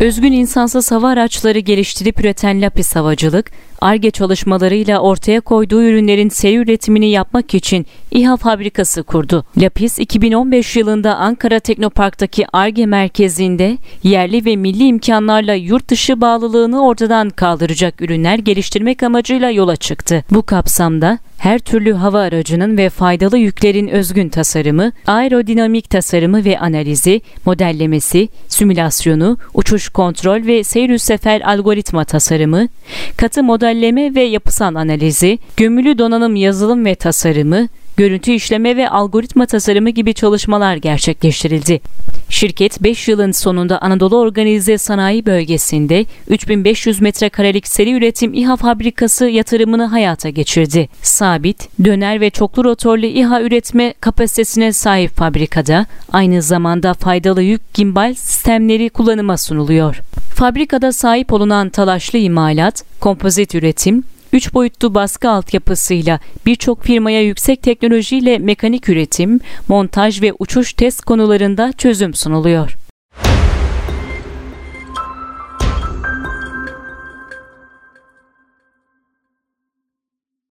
Özgün insansız hava araçları geliştirip üreten Lapis Havacılık, ARGE çalışmalarıyla ortaya koyduğu ürünlerin seri üretimini yapmak için İHA fabrikası kurdu. Lapis, 2015 yılında Ankara Teknopark'taki ARGE merkezinde yerli ve milli imkanlarla yurt dışı bağlılığını ortadan kaldıracak ürünler geliştirmek amacıyla yola çıktı. Bu kapsamda her türlü hava aracının ve faydalı yüklerin özgün tasarımı, aerodinamik tasarımı ve analizi, modellemesi, simülasyonu, uçuş kontrol ve seyir sefer algoritma tasarımı, katı modelleme ve yapısal analizi, gömülü donanım yazılım ve tasarımı, görüntü işleme ve algoritma tasarımı gibi çalışmalar gerçekleştirildi. Şirket 5 yılın sonunda Anadolu Organize Sanayi Bölgesi'nde 3500 metrekarelik seri üretim İHA fabrikası yatırımını hayata geçirdi. Sabit, döner ve çoklu rotorlu İHA üretme kapasitesine sahip fabrikada aynı zamanda faydalı yük gimbal sistemleri kullanıma sunuluyor. Fabrikada sahip olunan talaşlı imalat, kompozit üretim, 3 boyutlu baskı altyapısıyla birçok firmaya yüksek teknolojiyle mekanik üretim, montaj ve uçuş test konularında çözüm sunuluyor.